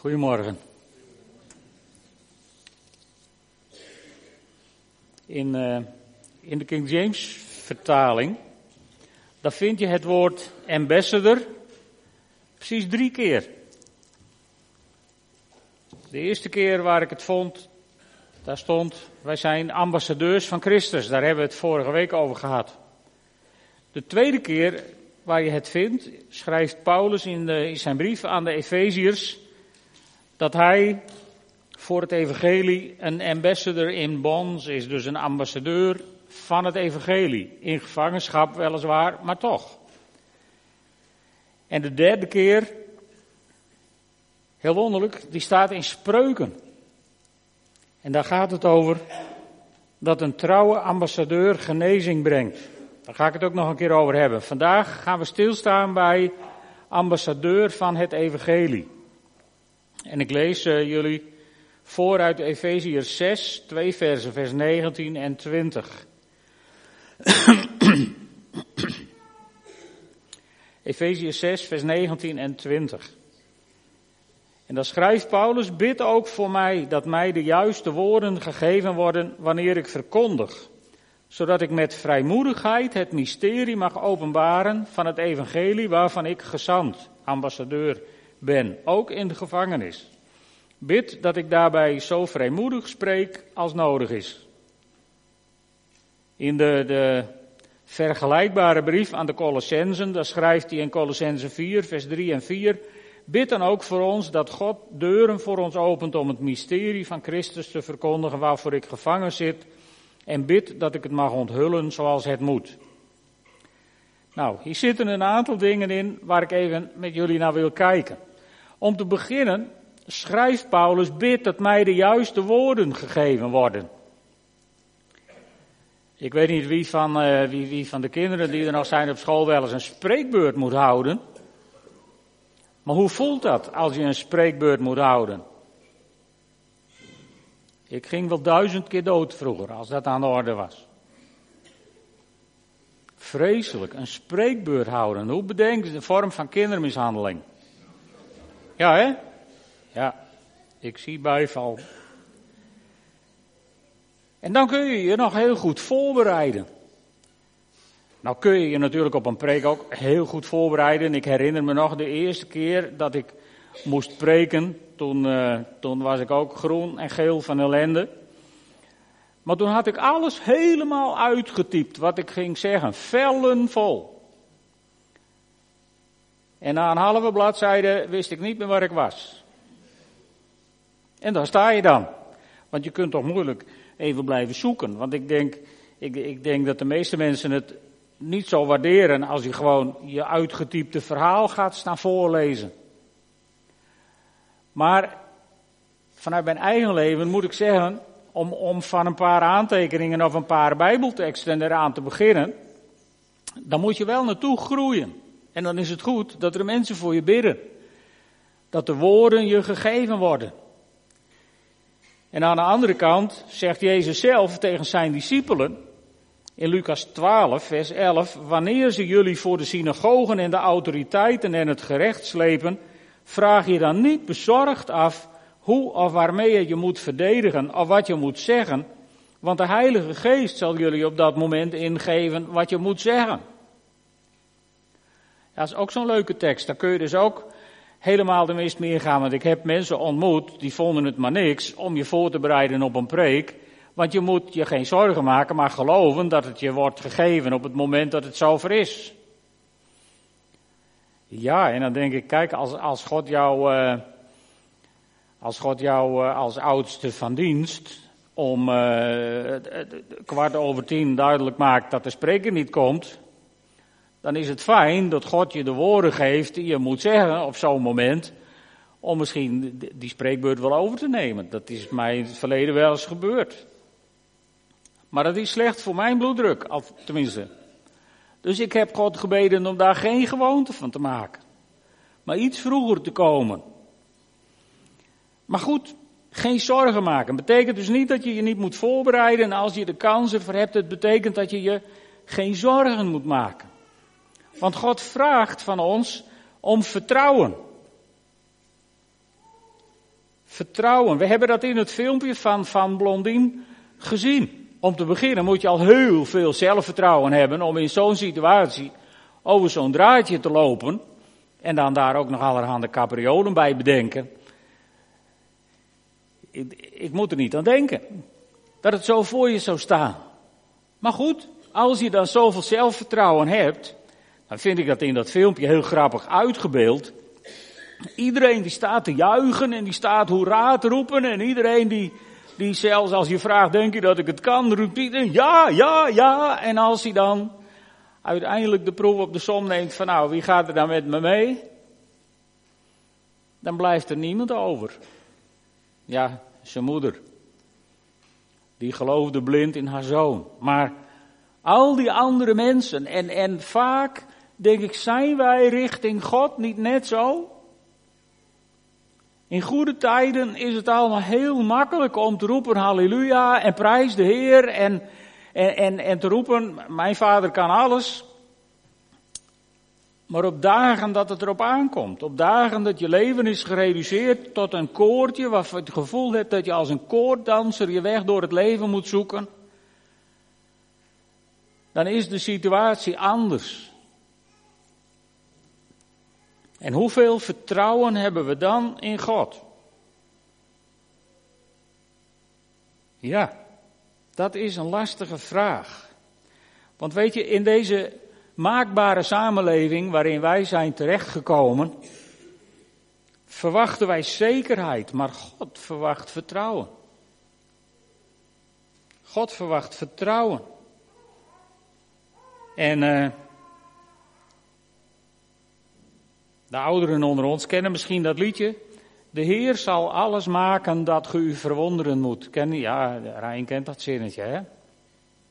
Goedemorgen. In, uh, in de King James vertaling, daar vind je het woord ambassador precies drie keer. De eerste keer waar ik het vond, daar stond, wij zijn ambassadeurs van Christus. Daar hebben we het vorige week over gehad. De tweede keer waar je het vindt, schrijft Paulus in, de, in zijn brief aan de Efeziërs, dat hij voor het evangelie een ambassador in bonds is, dus een ambassadeur van het evangelie. In gevangenschap weliswaar, maar toch. En de derde keer, heel wonderlijk, die staat in spreuken. En daar gaat het over dat een trouwe ambassadeur genezing brengt. Daar ga ik het ook nog een keer over hebben. Vandaag gaan we stilstaan bij ambassadeur van het evangelie. En ik lees uh, jullie voor uit Efeziërs 6, twee versen, vers 19 en 20. Efeziërs 6, vers 19 en 20. En dan schrijft Paulus, bid ook voor mij dat mij de juiste woorden gegeven worden wanneer ik verkondig, zodat ik met vrijmoedigheid het mysterie mag openbaren van het evangelie waarvan ik gezant, ambassadeur ben, ook in de gevangenis. Bid dat ik daarbij zo vrijmoedig spreek als nodig is. In de, de vergelijkbare brief aan de Colossensen, daar schrijft hij in Colossensen 4, vers 3 en 4, Bid dan ook voor ons dat God deuren voor ons opent om het mysterie van Christus te verkondigen waarvoor ik gevangen zit. En bid dat ik het mag onthullen zoals het moet. Nou, hier zitten een aantal dingen in waar ik even met jullie naar wil kijken. Om te beginnen schrijft Paulus, bid dat mij de juiste woorden gegeven worden. Ik weet niet wie van, uh, wie, wie van de kinderen die er nog zijn op school wel eens een spreekbeurt moet houden. Maar hoe voelt dat als je een spreekbeurt moet houden? Ik ging wel duizend keer dood vroeger, als dat aan de orde was. Vreselijk, een spreekbeurt houden. Hoe bedenkt je de vorm van kindermishandeling? Ja, hè? Ja, ik zie bijval. En dan kun je je nog heel goed voorbereiden. Nou kun je je natuurlijk op een preek ook heel goed voorbereiden. Ik herinner me nog de eerste keer dat ik moest preken. Toen, uh, toen was ik ook groen en geel van ellende. Maar toen had ik alles helemaal uitgetypt wat ik ging zeggen. Vellen vol. En na een halve bladzijde wist ik niet meer waar ik was. En daar sta je dan. Want je kunt toch moeilijk even blijven zoeken. Want ik denk, ik, ik denk dat de meeste mensen het niet zo waarderen als je gewoon je uitgetypte verhaal gaat staan voorlezen. Maar vanuit mijn eigen leven moet ik zeggen, om, om van een paar aantekeningen of een paar bijbelteksten eraan te beginnen, dan moet je wel naartoe groeien. En dan is het goed dat er mensen voor je bidden. Dat de woorden je gegeven worden. En aan de andere kant zegt Jezus zelf tegen zijn discipelen, in Lucas 12, vers 11, wanneer ze jullie voor de synagogen en de autoriteiten en het gerecht slepen, vraag je dan niet bezorgd af hoe of waarmee je je moet verdedigen of wat je moet zeggen, want de Heilige Geest zal jullie op dat moment ingeven wat je moet zeggen. Dat is ook zo'n leuke tekst. Daar kun je dus ook helemaal de meest meer gaan. Want ik heb mensen ontmoet, die vonden het maar niks om je voor te bereiden op een preek. Want je moet je geen zorgen maken, maar geloven dat het je wordt gegeven op het moment dat het zover is. Ja, en dan denk ik, kijk, als, als God jou, uh, als God jou uh, als oudste van dienst om uh, kwart over tien duidelijk maakt dat de spreker niet komt, dan is het fijn dat God je de woorden geeft die je moet zeggen op zo'n moment, om misschien die spreekbeurt wel over te nemen. Dat is mij in het verleden wel eens gebeurd. Maar dat is slecht voor mijn bloeddruk, tenminste. Dus ik heb God gebeden om daar geen gewoonte van te maken. Maar iets vroeger te komen. Maar goed, geen zorgen maken. Betekent dus niet dat je je niet moet voorbereiden. En als je de kansen voor hebt, het betekent dat je je geen zorgen moet maken. Want God vraagt van ons om vertrouwen. vertrouwen. We hebben dat in het filmpje van, van Blondien gezien. Om te beginnen moet je al heel veel zelfvertrouwen hebben om in zo'n situatie over zo'n draadje te lopen. En dan daar ook nog allerhande capriolen bij bedenken. Ik, ik moet er niet aan denken. Dat het zo voor je zou staan. Maar goed, als je dan zoveel zelfvertrouwen hebt, dan vind ik dat in dat filmpje heel grappig uitgebeeld. Iedereen die staat te juichen en die staat hoera te roepen en iedereen die, die zelfs als je vraagt, denk je dat ik het kan, roept iedereen ja, ja, ja. En als hij dan uiteindelijk de proef op de som neemt van nou, wie gaat er dan met me mee? Dan blijft er niemand over. Ja, zijn moeder. Die geloofde blind in haar zoon. Maar al die andere mensen, en, en vaak denk ik, zijn wij richting God niet net zo? In goede tijden is het allemaal heel makkelijk om te roepen halleluja en prijs de Heer en, en, en, te roepen mijn vader kan alles. Maar op dagen dat het erop aankomt, op dagen dat je leven is gereduceerd tot een koortje waarvan je het gevoel hebt dat je als een koorddanser je weg door het leven moet zoeken, dan is de situatie anders. En hoeveel vertrouwen hebben we dan in God? Ja, dat is een lastige vraag. Want weet je, in deze maakbare samenleving waarin wij zijn terechtgekomen, verwachten wij zekerheid, maar God verwacht vertrouwen. God verwacht vertrouwen. En uh, de ouderen onder ons kennen misschien dat liedje. De Heer zal alles maken dat ge u verwonderen moet. Ken, ja, Rijn kent dat zinnetje, hè?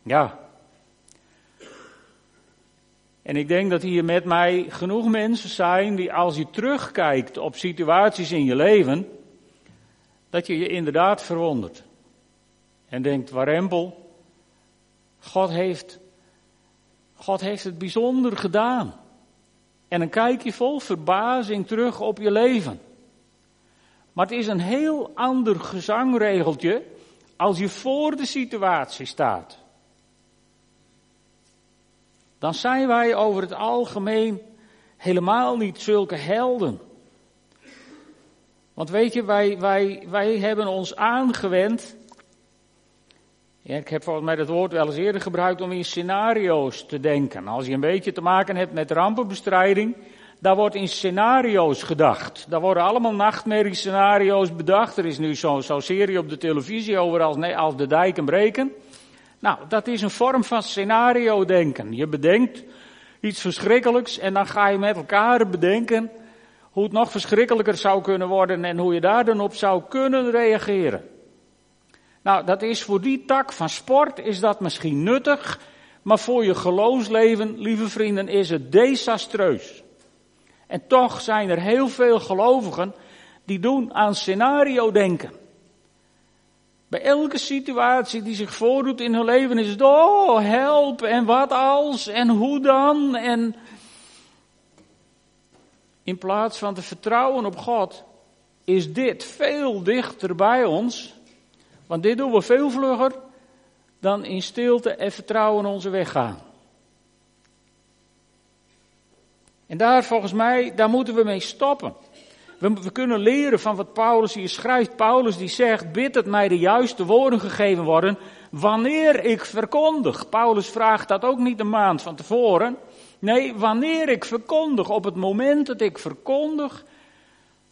Ja, en ik denk dat hier met mij genoeg mensen zijn die als je terugkijkt op situaties in je leven, dat je je inderdaad verwondert. En denkt, warempel, God heeft, God heeft het bijzonder gedaan. En dan kijk je vol verbazing terug op je leven. Maar het is een heel ander gezangregeltje als je voor de situatie staat dan zijn wij over het algemeen helemaal niet zulke helden. Want weet je, wij, wij, wij hebben ons aangewend. Ik heb volgens mij dat woord wel eens eerder gebruikt om in scenario's te denken. Als je een beetje te maken hebt met rampenbestrijding, daar wordt in scenario's gedacht. Daar worden allemaal nachtmerriescenario's bedacht. Er is nu zo'n zo serie op de televisie over als, nee, als de dijken breken. Nou, dat is een vorm van scenario denken. Je bedenkt iets verschrikkelijks en dan ga je met elkaar bedenken hoe het nog verschrikkelijker zou kunnen worden en hoe je daar dan op zou kunnen reageren. Nou, dat is voor die tak van sport is dat misschien nuttig, maar voor je geloofsleven, lieve vrienden, is het desastreus. En toch zijn er heel veel gelovigen die doen aan scenario denken. Bij elke situatie die zich voordoet in hun leven is het, oh, help, en wat als, en hoe dan, en in plaats van te vertrouwen op God, is dit veel dichter bij ons, want dit doen we veel vlugger dan in stilte en vertrouwen onze weg gaan. En daar volgens mij, daar moeten we mee stoppen. We, we, kunnen leren van wat Paulus hier schrijft. Paulus die zegt, bid dat mij de juiste woorden gegeven worden wanneer ik verkondig. Paulus vraagt dat ook niet een maand van tevoren. Nee, wanneer ik verkondig, op het moment dat ik verkondig,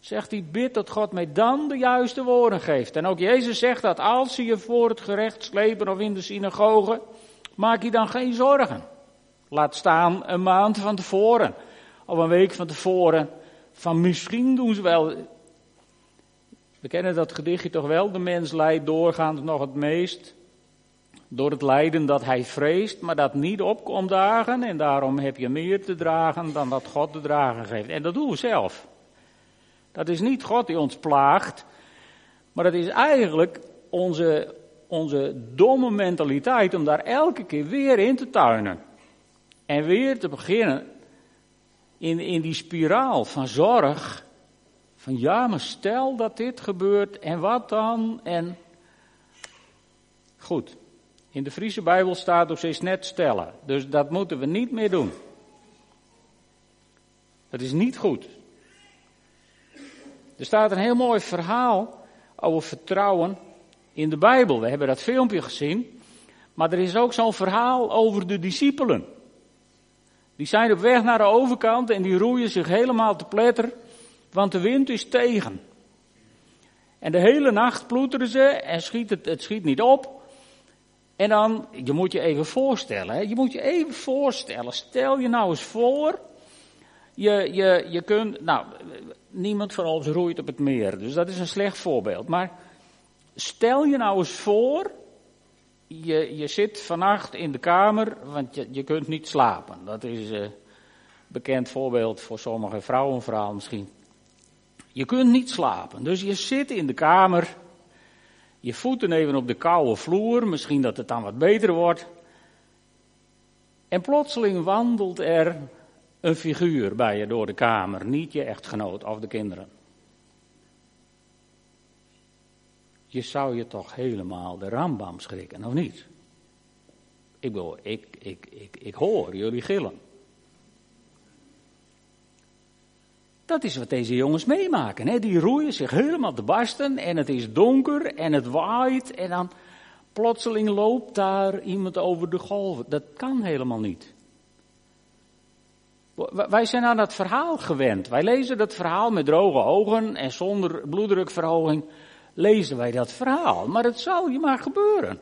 zegt hij, bid dat God mij dan de juiste woorden geeft. En ook Jezus zegt dat als ze je voor het gerecht slepen of in de synagoge, maak je dan geen zorgen. Laat staan een maand van tevoren, of een week van tevoren van misschien doen ze wel. We kennen dat gedichtje toch wel. De mens lijdt doorgaans nog het meest door het lijden dat hij vreest, maar dat niet opkomt dagen. En daarom heb je meer te dragen dan dat God te dragen geeft. En dat doen we zelf. Dat is niet God die ons plaagt, maar dat is eigenlijk onze, onze domme mentaliteit om daar elke keer weer in te tuinen. En weer te beginnen in, in die spiraal van zorg, Van ja, maar stel dat dit gebeurt en wat dan? En goed, in de Friese Bijbel staat dus eens net stellen. Dus dat moeten we niet meer doen. Dat is niet goed. Er staat een heel mooi verhaal over vertrouwen in de Bijbel. We hebben dat filmpje gezien. Maar er is ook zo'n verhaal over de discipelen. Die zijn op weg naar de overkant en die roeien zich helemaal te pletter, want de wind is tegen. En de hele nacht ploeteren ze en schiet het, het schiet niet op. En dan, je moet je even voorstellen, je moet je even voorstellen, stel je nou eens voor, je, je, je kunt, nou, niemand van ons roeit op het meer, dus dat is een slecht voorbeeld. Maar stel je nou eens voor, je, je zit vannacht in de kamer, want je, je kunt niet slapen. Dat is een bekend voorbeeld voor sommige vrouwen, misschien. Je kunt niet slapen, dus je zit in de kamer, je voeten even op de koude vloer, misschien dat het dan wat beter wordt. En plotseling wandelt er een figuur bij je door de kamer, niet je echtgenoot of de kinderen. Je zou je toch helemaal de rambam schrikken, of niet? Ik bedoel, ik, ik, ik, ik hoor jullie gillen. Dat is wat deze jongens meemaken. Hè? Die roeien zich helemaal te barsten en het is donker en het waait en dan plotseling loopt daar iemand over de golven. Dat kan helemaal niet. Wij zijn aan dat verhaal gewend. Wij lezen dat verhaal met droge ogen en zonder bloeddrukverhoging lezen wij dat verhaal. Maar het zal je maar gebeuren.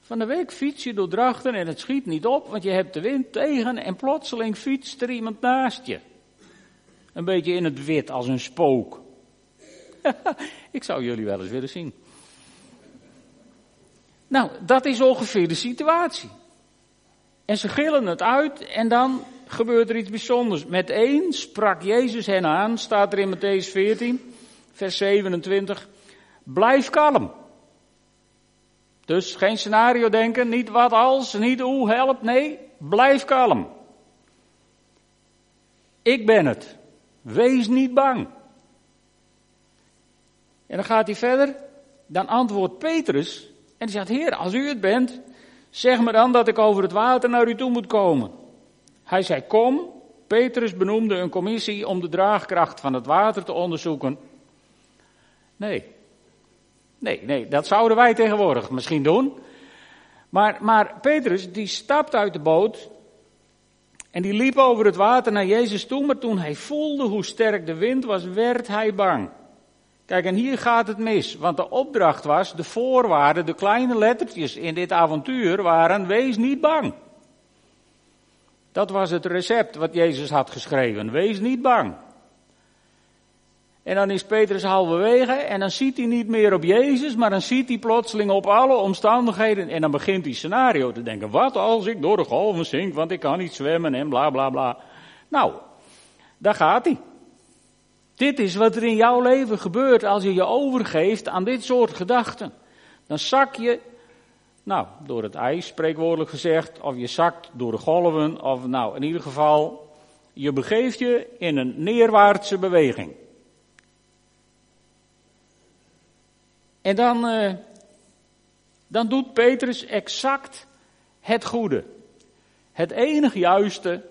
Van de week fiets je door Drachten en het schiet niet op, want je hebt de wind tegen en plotseling fietst er iemand naast je. Een beetje in het wit als een spook. Ik zou jullie wel eens willen zien. Nou, dat is ongeveer de situatie. En ze gillen het uit en dan gebeurt er iets bijzonders. Met één sprak Jezus hen aan, staat er in Matthäus 14, vers 27. Blijf kalm. Dus geen scenario denken, niet wat als, niet hoe helpt, nee, blijf kalm. Ik ben het. Wees niet bang. En dan gaat hij verder. Dan antwoordt Petrus. En hij zegt: Heer, als u het bent, zeg me dan dat ik over het water naar u toe moet komen. Hij zei: Kom. Petrus benoemde een commissie om de draagkracht van het water te onderzoeken. Nee. Nee, nee, dat zouden wij tegenwoordig misschien doen. Maar, maar Petrus, die stapt uit de boot en die liep over het water naar Jezus toe, maar toen hij voelde hoe sterk de wind was, werd hij bang. Kijk, en hier gaat het mis, want de opdracht was, de voorwaarden, de kleine lettertjes in dit avontuur waren, wees niet bang. Dat was het recept wat Jezus had geschreven, wees niet bang. En dan is Petrus halverwege en dan ziet hij niet meer op Jezus, maar dan ziet hij plotseling op alle omstandigheden. En dan begint hij scenario te denken. Wat als ik door de golven zink, want ik kan niet zwemmen en bla bla bla. Nou, daar gaat hij. Dit is wat er in jouw leven gebeurt als je je overgeeft aan dit soort gedachten. Dan zak je, nou, door het ijs spreekwoordelijk gezegd, of je zakt door de golven, of nou, in ieder geval, je begeeft je in een neerwaartse beweging. En dan, uh, dan doet Petrus exact het goede. Het enige juiste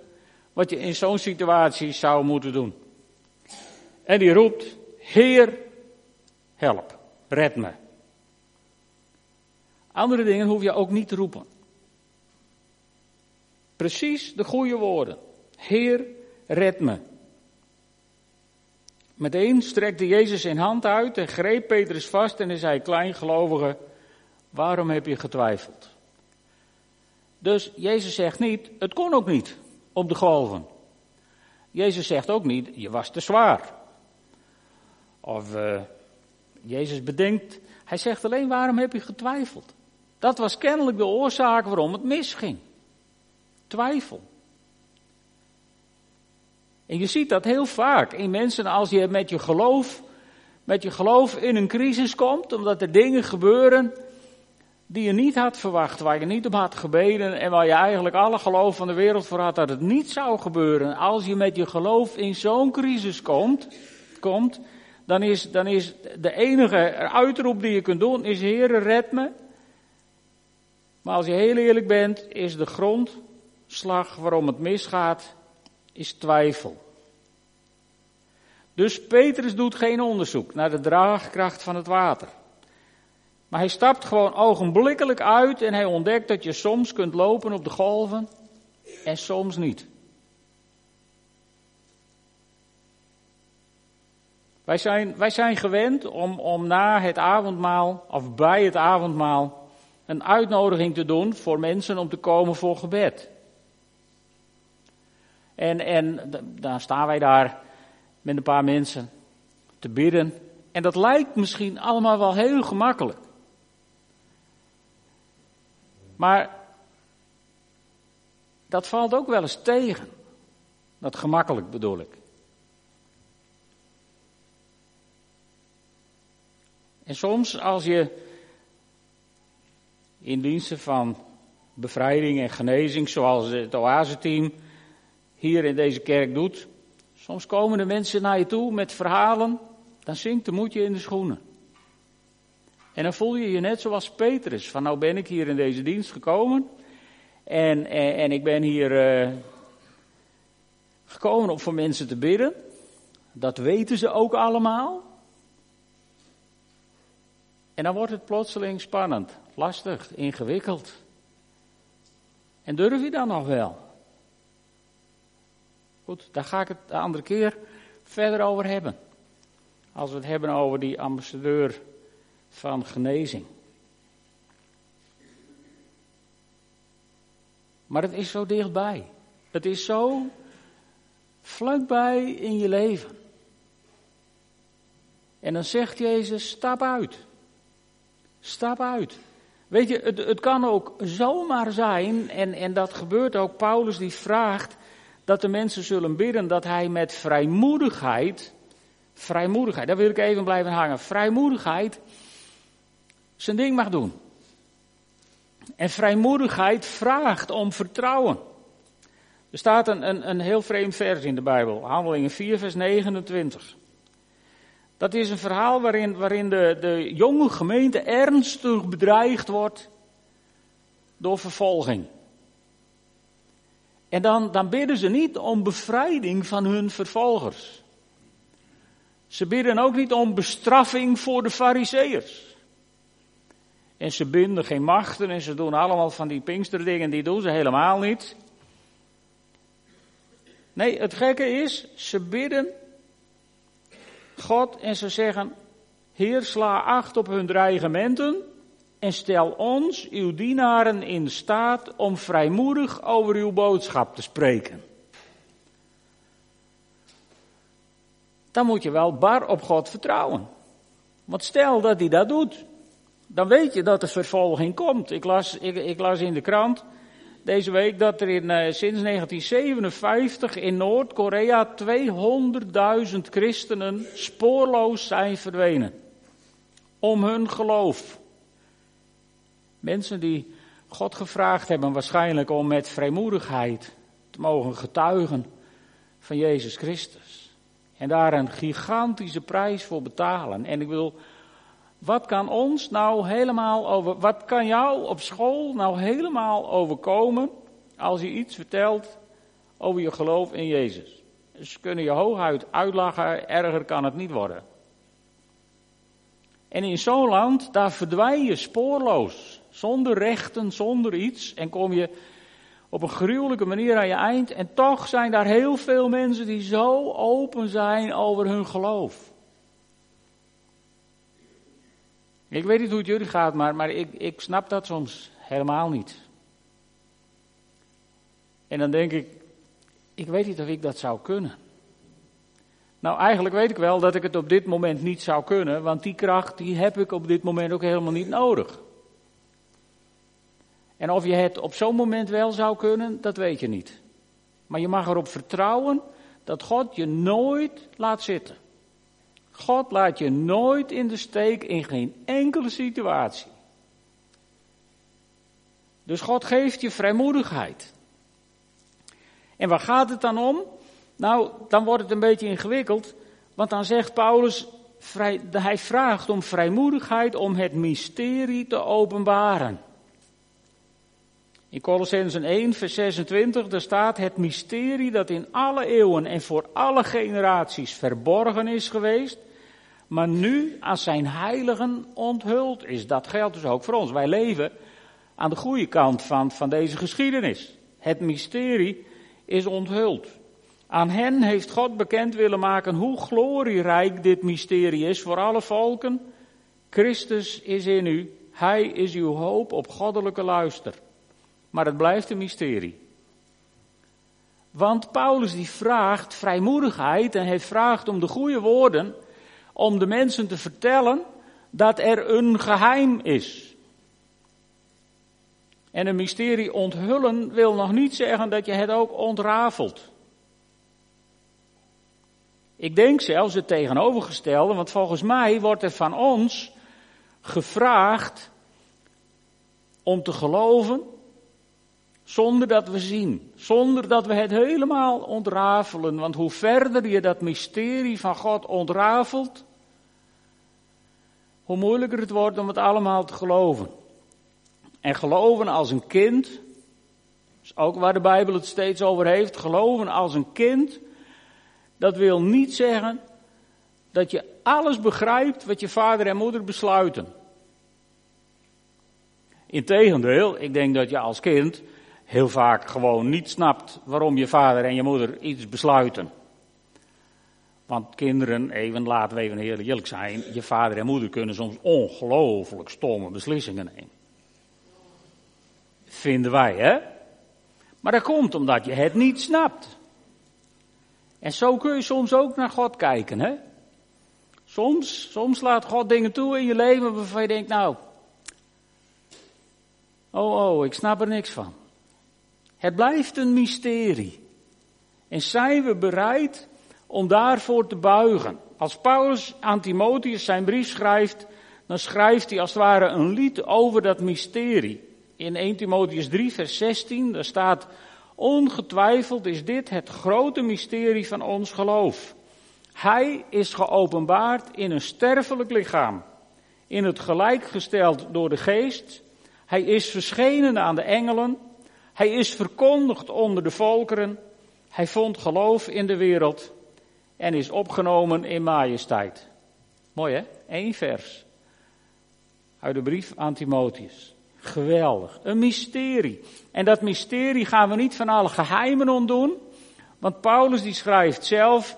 wat je in zo'n situatie zou moeten doen. En die roept, Heer, help, red me. Andere dingen hoef je ook niet te roepen. Precies de goede woorden. Heer, red me. Meteen strekte Jezus zijn hand uit en greep Petrus vast en hij zei, kleingelovige, waarom heb je getwijfeld? Dus Jezus zegt niet, het kon ook niet op de golven. Jezus zegt ook niet, je was te zwaar. Of uh, Jezus bedenkt, hij zegt alleen, waarom heb je getwijfeld? Dat was kennelijk de oorzaak waarom het misging. Twijfel. En je ziet dat heel vaak in mensen als je met je geloof, met je geloof in een crisis komt, omdat er dingen gebeuren die je niet had verwacht, waar je niet op had gebeden en waar je eigenlijk alle geloof van de wereld voor had dat het niet zou gebeuren. Als je met je geloof in zo'n crisis komt, komt dan, is, dan is de enige uitroep die je kunt doen, is Heere red me. Maar als je heel eerlijk bent, is de grondslag waarom het misgaat, is twijfel. Dus Petrus doet geen onderzoek naar de draagkracht van het water. Maar hij stapt gewoon ogenblikkelijk uit en hij ontdekt dat je soms kunt lopen op de golven en soms niet. Wij zijn, wij zijn gewend om, om na het avondmaal of bij het avondmaal een uitnodiging te doen voor mensen om te komen voor gebed. En, en dan staan wij daar met een paar mensen te bidden. En dat lijkt misschien allemaal wel heel gemakkelijk. Maar dat valt ook wel eens tegen. Dat gemakkelijk bedoel ik. En soms als je in diensten van bevrijding en genezing, zoals het Oase-team hier in deze kerk doet, soms komen de mensen naar je toe met verhalen, dan zinkt de moedje in de schoenen. En dan voel je je net zoals Petrus, van nou ben ik hier in deze dienst gekomen en, en, ik ben hier uh, gekomen om voor mensen te bidden. Dat weten ze ook allemaal. En dan wordt het plotseling spannend, lastig, ingewikkeld. En durf je dan nog wel? Goed, daar ga ik het de andere keer verder over hebben. Als we het hebben over die ambassadeur van genezing. Maar het is zo dichtbij. Het is zo vlakbij in je leven. En dan zegt Jezus, stap uit. Stap uit. Weet je, het, het kan ook zomaar zijn, en, en dat gebeurt ook, Paulus die vraagt dat de mensen zullen bidden dat hij met vrijmoedigheid, vrijmoedigheid, daar wil ik even blijven hangen, vrijmoedigheid zijn ding mag doen. En vrijmoedigheid vraagt om vertrouwen. Er staat een, een, een heel vreemd vers in de Bijbel, Handelingen 4, vers 29. Dat is een verhaal waarin, waarin de, de jonge gemeente ernstig bedreigd wordt door vervolging. En dan, dan bidden ze niet om bevrijding van hun vervolgers. Ze bidden ook niet om bestraffing voor de fariseërs. En ze binden geen machten en ze doen allemaal van die pinksterdingen, die doen ze helemaal niet. Nee, het gekke is, ze bidden God en ze zeggen, Heer, sla acht op hun dreigementen en stel ons, uw dienaren, in staat om vrijmoedig over uw boodschap te spreken. Dan moet je wel bar op God vertrouwen. Want stel dat hij dat doet, dan weet je dat er vervolging komt. Ik las, ik, ik las in de krant deze week dat er in, uh, sinds 1957 in Noord-Korea 200.000 christenen spoorloos zijn verdwenen. Om hun geloof. Mensen die God gevraagd hebben waarschijnlijk om met vrijmoedigheid te mogen getuigen van Jezus Christus. En daar een gigantische prijs voor betalen. En ik wil wat kan ons nou helemaal over, wat kan jou op school nou helemaal overkomen als je iets vertelt over je geloof in Jezus? Ze kunnen je hooguit uitlachen, erger kan het niet worden. En in zo'n land, daar verdwijn je spoorloos, zonder rechten, zonder iets, en kom je op een gruwelijke manier aan je eind. En toch zijn daar heel veel mensen die zo open zijn over hun geloof. Ik weet niet hoe het jullie gaat, maar, maar ik, ik snap dat soms helemaal niet. En dan denk ik, ik weet niet of ik dat zou kunnen. Nou, eigenlijk weet ik wel dat ik het op dit moment niet zou kunnen, want die kracht die heb ik op dit moment ook helemaal niet nodig. En of je het op zo'n moment wel zou kunnen, dat weet je niet. Maar je mag erop vertrouwen dat God je nooit laat zitten. God laat je nooit in de steek in geen enkele situatie. Dus God geeft je vrijmoedigheid. En waar gaat het dan om? Nou, dan wordt het een beetje ingewikkeld. Want dan zegt Paulus, vrij, hij vraagt om vrijmoedigheid om het mysterie te openbaren. In Colossensen 1, vers 26, daar staat het mysterie dat in alle eeuwen en voor alle generaties verborgen is geweest, maar nu als zijn heiligen onthuld is. Dat geldt dus ook voor ons. Wij leven aan de goede kant van, van deze geschiedenis. Het mysterie is onthuld. Aan hen heeft God bekend willen maken hoe glorierijk dit mysterie is voor alle volken. Christus is in u. Hij is uw hoop op goddelijke luister. Maar het blijft een mysterie. Want Paulus die vraagt vrijmoedigheid en hij vraagt om de goede woorden om de mensen te vertellen dat er een geheim is. En een mysterie onthullen wil nog niet zeggen dat je het ook ontrafelt. Ik denk zelfs het tegenovergestelde, want volgens mij wordt er van ons gevraagd om te geloven zonder dat we zien, zonder dat we het helemaal ontrafelen. Want hoe verder je dat mysterie van God ontrafelt, hoe moeilijker het wordt om het allemaal te geloven. En geloven als een kind, is ook waar de Bijbel het steeds over heeft, geloven als een kind, dat wil niet zeggen dat je alles begrijpt wat je vader en moeder besluiten. Integendeel, ik denk dat je als kind heel vaak gewoon niet snapt waarom je vader en je moeder iets besluiten. Want kinderen, even laten we even heel eerlijk zijn, je vader en moeder kunnen soms ongelooflijk stomme beslissingen nemen. Vinden wij, hè? Maar dat komt omdat je het niet snapt. En zo kun je soms ook naar God kijken, hè? Soms, soms laat God dingen toe in je leven waarvan je denkt, nou, oh, oh, ik snap er niks van. Het blijft een mysterie. En zijn we bereid om daarvoor te buigen? Als Paulus aan Timotheus zijn brief schrijft, dan schrijft hij als het ware een lied over dat mysterie. In 1 Timotheus 3, vers 16, daar staat, ongetwijfeld is dit het grote mysterie van ons geloof. Hij is geopenbaard in een sterfelijk lichaam, in het gelijkgesteld door de geest. Hij is verschenen aan de engelen. Hij is verkondigd onder de volkeren. Hij vond geloof in de wereld en is opgenomen in majesteit. Mooi hè? Eén vers. Uit de brief aan Timotheus. Geweldig. Een mysterie. En dat mysterie gaan we niet van alle geheimen ontdoen. Want Paulus die schrijft zelf,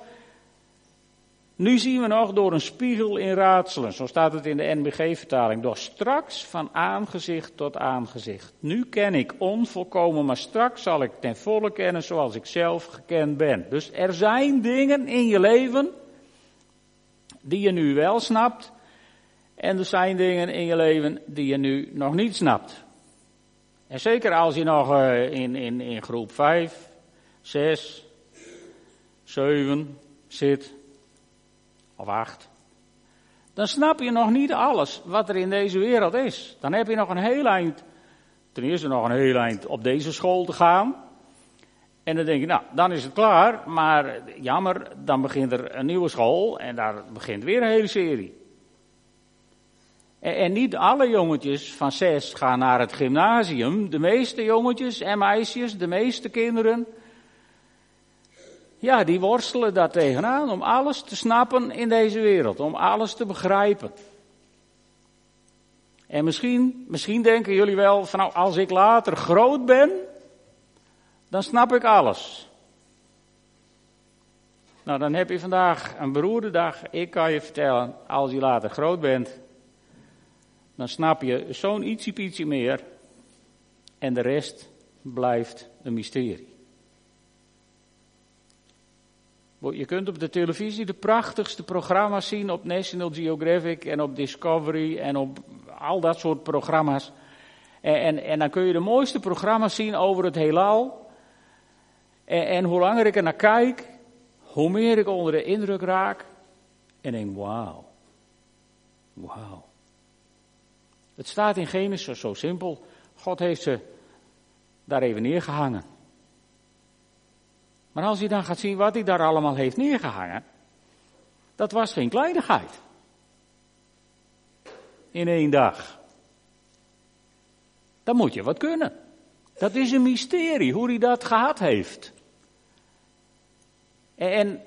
nu zien we nog door een spiegel in raadselen. Zo staat het in de NBG-vertaling. Door straks van aangezicht tot aangezicht. Nu ken ik onvolkomen, maar straks zal ik ten volle kennen zoals ik zelf gekend ben. Dus er zijn dingen in je leven die je nu wel snapt. En er zijn dingen in je leven die je nu nog niet snapt. En zeker als je nog uh, in, in, in groep 5, 6, 7 zit of dan snap je nog niet alles wat er in deze wereld is. Dan heb je nog een heel eind, ten eerste nog een heel eind op deze school te gaan. En dan denk je, nou, dan is het klaar, maar jammer, dan begint er een nieuwe school en daar begint weer een hele serie. En, en niet alle jongetjes van zes gaan naar het gymnasium. De meeste jongetjes en meisjes, de meeste kinderen, ja, die worstelen daar tegenaan om alles te snappen in deze wereld, om alles te begrijpen. En misschien, misschien denken jullie wel van nou, als ik later groot ben, dan snap ik alles. Nou, dan heb je vandaag een beroerde dag. Ik kan je vertellen, als je later groot bent, dan snap je zo'n ietsje meer. En de rest blijft een mysterie. Je kunt op de televisie de prachtigste programma's zien op National Geographic en op Discovery en op al dat soort programma's. En, en, en dan kun je de mooiste programma's zien over het heelal. En, en hoe langer ik er naar kijk, hoe meer ik onder de indruk raak. En denk, wauw. Wauw. Het staat in Genesis zo simpel. God heeft ze daar even neergehangen. Maar als je dan gaat zien wat hij daar allemaal heeft neergehangen, dat was geen kleinigheid. In één dag. Dan moet je wat kunnen. Dat is een mysterie hoe hij dat gehad heeft. En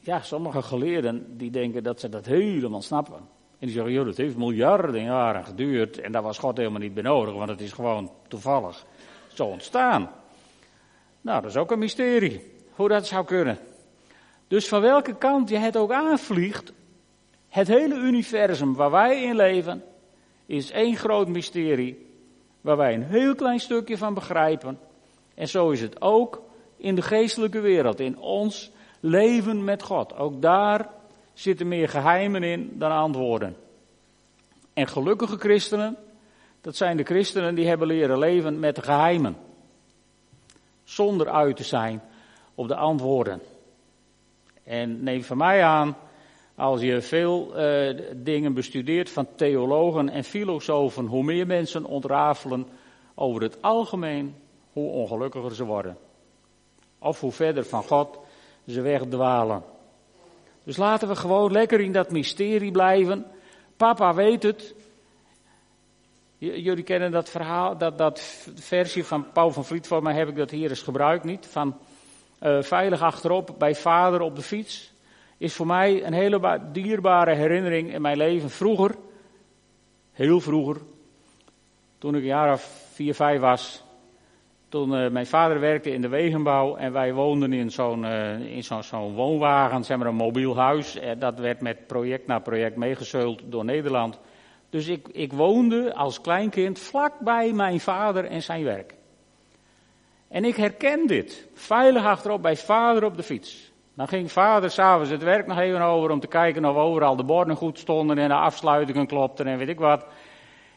ja, sommige geleerden die denken dat ze dat helemaal snappen. En die zeggen, joh, dat heeft miljarden jaren geduurd en daar was God helemaal niet benodigd, want het is gewoon toevallig zo ontstaan. Nou, dat is ook een mysterie, hoe dat zou kunnen. Dus van welke kant je het ook aanvliegt, het hele universum waar wij in leven, is één groot mysterie, waar wij een heel klein stukje van begrijpen. En zo is het ook in de geestelijke wereld, in ons leven met God. Ook daar zitten meer geheimen in dan antwoorden. En gelukkige christenen, dat zijn de christenen die hebben leren leven met de geheimen. Zonder uit te zijn op de antwoorden. En neem van mij aan, als je veel uh, dingen bestudeert van theologen en filosofen, hoe meer mensen ontrafelen over het algemeen, hoe ongelukkiger ze worden. Of hoe verder van God ze wegdwalen. Dus laten we gewoon lekker in dat mysterie blijven. Papa weet het. jullie kennen dat verhaal, dat, dat versie van Paul van Vliet, voor mij heb ik dat hier eens gebruikt niet. Van uh, veilig achterop bij vader op de fiets. Is voor mij een hele dierbare herinnering in mijn leven. Vroeger, heel vroeger, toen ik een jaar of vier, vijf was, toen uh, mijn vader werkte in de wegenbouw en wij woonden in zo'n uh, in zo'n woonwagen, zeg maar een mobiel huis. En eh, dat werd met project na project meegezeuld door Nederland. Dus ik, ik woonde als kleinkind vlak bij mijn vader en zijn werk. En ik herken dit. Veilig achterop bij vader op de fiets. Dan ging vader s'avonds het werk nog even over om te kijken of overal de borden goed stonden en de afsluitingen klopten en weet ik wat.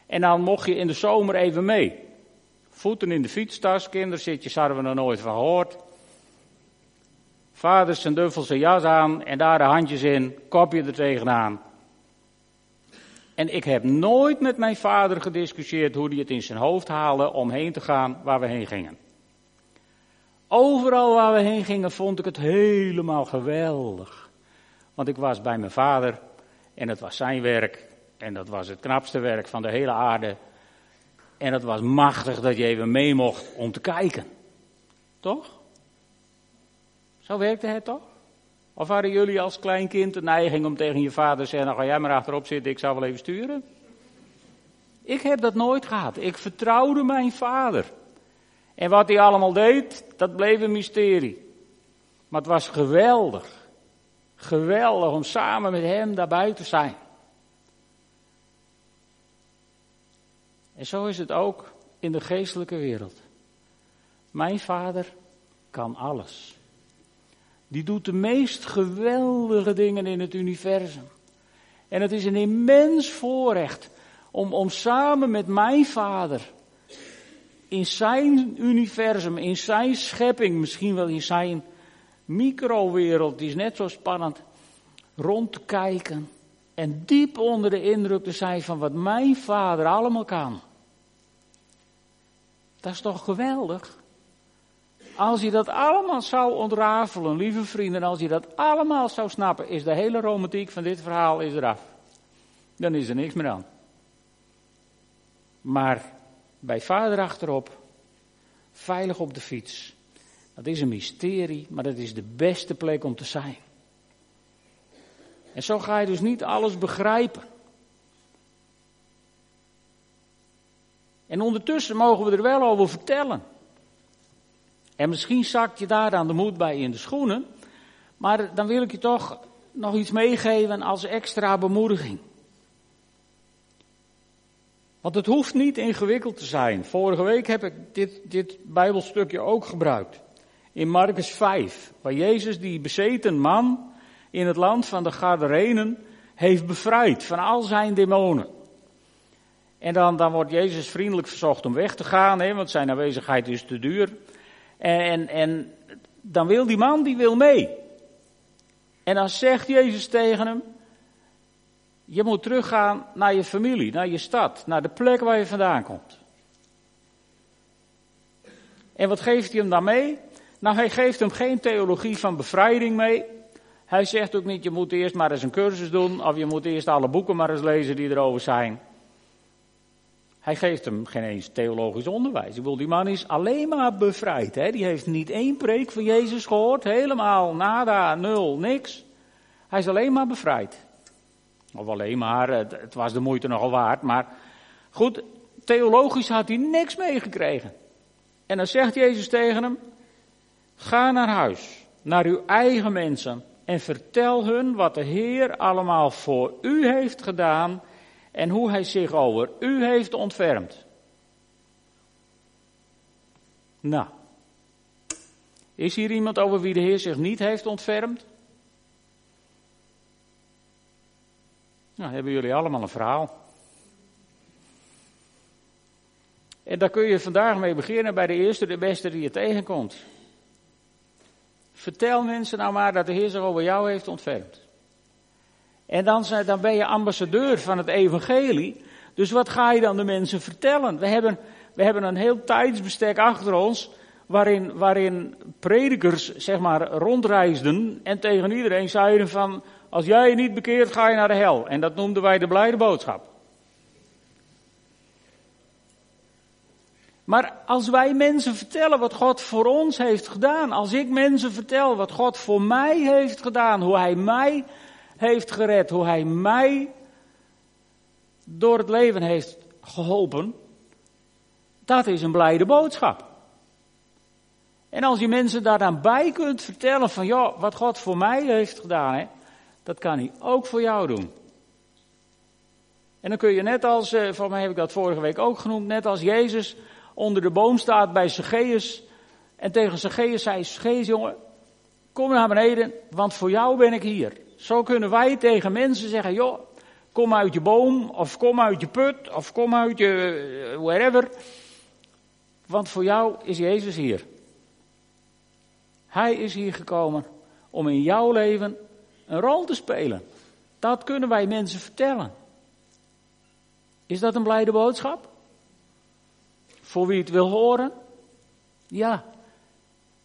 En dan mocht je in de zomer even mee. Voeten in de fietstas, kinderzitjes hadden we nog nooit van gehoord. Vader zijn duffelse jas aan en daar de handjes in, kopje er tegenaan. En ik heb nooit met mijn vader gediscussieerd hoe hij het in zijn hoofd haalde om heen te gaan waar we heen gingen. Overal waar we heen gingen vond ik het helemaal geweldig. Want ik was bij mijn vader en het was zijn werk en dat was het knapste werk van de hele aarde. En het was machtig dat je even mee mocht om te kijken. Toch? Zo werkte het toch? Of hadden jullie als klein kind de neiging om tegen je vader te zeggen, nou ga jij maar achterop zitten, ik zal wel even sturen? Ik heb dat nooit gehad. Ik vertrouwde mijn vader. En wat hij allemaal deed, dat bleef een mysterie. Maar het was geweldig. Geweldig om samen met hem daarbij te zijn. En zo is het ook in de geestelijke wereld. Mijn vader kan alles. Die doet de meest geweldige dingen in het universum. En het is een immens voorrecht om, om samen met mijn vader in zijn universum, in zijn schepping, misschien wel in zijn microwereld, die is net zo spannend, rond te kijken en diep onder de indruk te zijn van wat mijn vader allemaal kan. Dat is toch geweldig? Als je dat allemaal zou ontrafelen, lieve vrienden, als je dat allemaal zou snappen, is de hele romantiek van dit verhaal is eraf. Dan is er niks meer aan. Maar bij vader achterop, veilig op de fiets. Dat is een mysterie, maar dat is de beste plek om te zijn. En zo ga je dus niet alles begrijpen. En ondertussen mogen we er wel over vertellen. En misschien zakt je daar dan de moed bij in de schoenen. Maar dan wil ik je toch nog iets meegeven als extra bemoediging. Want het hoeft niet ingewikkeld te zijn. Vorige week heb ik dit, dit Bijbelstukje ook gebruikt. In Marcus 5, waar Jezus die bezeten man in het land van de Gadarenen heeft bevrijd van al zijn demonen. En dan, dan wordt Jezus vriendelijk verzocht om weg te gaan, hè, want zijn aanwezigheid is te duur. En, en dan wil die man, die wil mee. En dan zegt Jezus tegen hem, je moet teruggaan naar je familie, naar je stad, naar de plek waar je vandaan komt. En wat geeft hij hem dan mee? Nou, hij geeft hem geen theologie van bevrijding mee. Hij zegt ook niet, je moet eerst maar eens een cursus doen, of je moet eerst alle boeken maar eens lezen die erover zijn. Hij geeft hem geen eens theologisch onderwijs. Ik bedoel, die man is alleen maar bevrijd. Hè? Die heeft niet één preek van Jezus gehoord. Helemaal nada, nul, niks. Hij is alleen maar bevrijd. Of alleen maar, het, was de moeite nogal waard. Maar goed, theologisch had hij niks meegekregen. En dan zegt Jezus tegen hem, ga naar huis, naar uw eigen mensen. En vertel hun wat de Heer allemaal voor u heeft gedaan en hoe hij zich over u heeft ontfermd. Nou, is hier iemand over wie de Heer zich niet heeft ontfermd? Nou, hebben jullie allemaal een verhaal. En daar kun je vandaag mee beginnen bij de eerste, de beste die je tegenkomt. Vertel mensen nou maar dat de Heer zich over jou heeft ontfermd. En dan, dan ben je ambassadeur van het evangelie. Dus wat ga je dan de mensen vertellen? We hebben, we hebben een heel tijdsbestek achter ons. Waarin, waarin predikers zeg maar rondreisden en tegen iedereen zeiden van als jij je niet bekeert ga je naar de hel. En dat noemden wij de blijde boodschap. Maar als wij mensen vertellen wat God voor ons heeft gedaan, als ik mensen vertel wat God voor mij heeft gedaan, hoe Hij mij heeft gered, hoe Hij mij door het leven heeft geholpen, dat is een blijde boodschap. En als je mensen daar dan bij kunt vertellen van, ja, wat God voor mij heeft gedaan, hè, dat kan Hij ook voor jou doen. En dan kun je net als, uh, voor mij heb ik dat vorige week ook genoemd, net als Jezus onder de boom staat bij Zacchaeus. En tegen Zacchaeus zei, Zacchaeus jongen, kom naar beneden, want voor jou ben ik hier. Zo kunnen wij tegen mensen zeggen, joh, kom uit je boom, of kom uit je put, of kom uit je eh, wherever. Want voor jou is Jezus hier. Hij is hier gekomen om in jouw leven een rol te spelen. Dat kunnen wij mensen vertellen. Is dat een blijde boodschap? Voor wie het wil horen? Ja.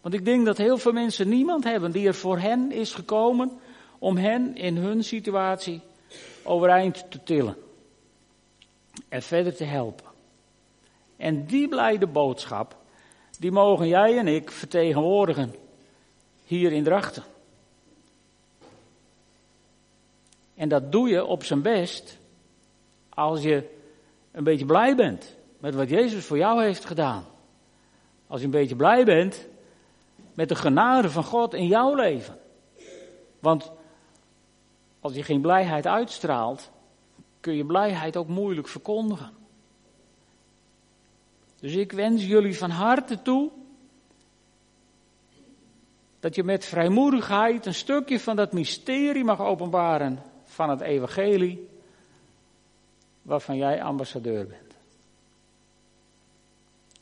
Want ik denk dat heel veel mensen niemand hebben die er voor hen is gekomen om hen in hun situatie overeind te tillen. En verder te helpen. En die blijde boodschap, die mogen jij en ik vertegenwoordigen hier in Drachten. En dat doe je op zijn best als je een beetje blij bent met wat Jezus voor jou heeft gedaan. Als je een beetje blij bent met de genade van God in jouw leven. Want als je geen blijheid uitstraalt, kun je blijheid ook moeilijk verkondigen. Dus ik wens jullie van harte toe dat je met vrijmoedigheid een stukje van dat mysterie mag openbaren van het evangelie waarvan jij ambassadeur bent.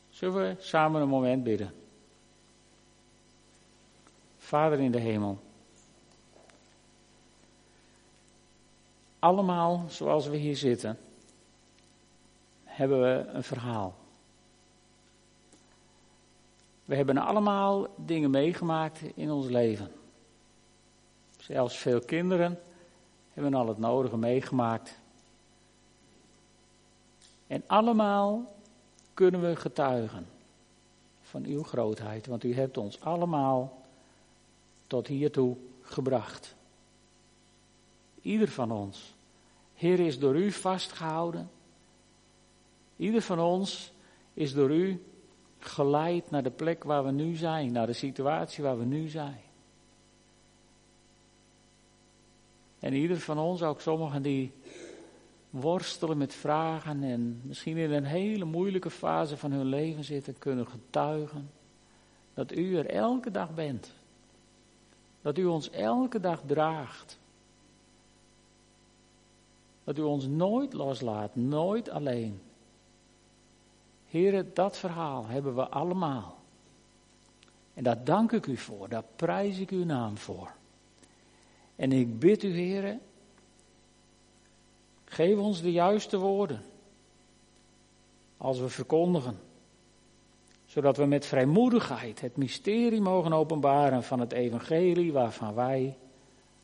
Zullen we samen een moment bidden? Vader in de hemel. Allemaal zoals we hier zitten, hebben we een verhaal. We hebben allemaal dingen meegemaakt in ons leven. Zelfs veel kinderen hebben al het nodige meegemaakt. En allemaal kunnen we getuigen van uw grootheid, want u hebt ons allemaal tot hiertoe gebracht. Ieder van ons. Heer is door u vastgehouden. Ieder van ons is door u geleid naar de plek waar we nu zijn, naar de situatie waar we nu zijn. En ieder van ons, ook sommigen die worstelen met vragen en misschien in een hele moeilijke fase van hun leven zitten, kunnen getuigen dat u er elke dag bent. Dat u ons elke dag draagt. Dat u ons nooit loslaat, nooit alleen. Heren, dat verhaal hebben we allemaal. En daar dank ik u voor, daar prijs ik uw naam voor. En ik bid u, heren, geef ons de juiste woorden als we verkondigen. zodat we met vrijmoedigheid het mysterie mogen openbaren van het evangelie waarvan wij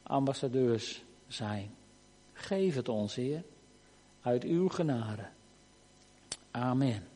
ambassadeurs zijn. Geef het ons, Heer, uit uw genade. Amen.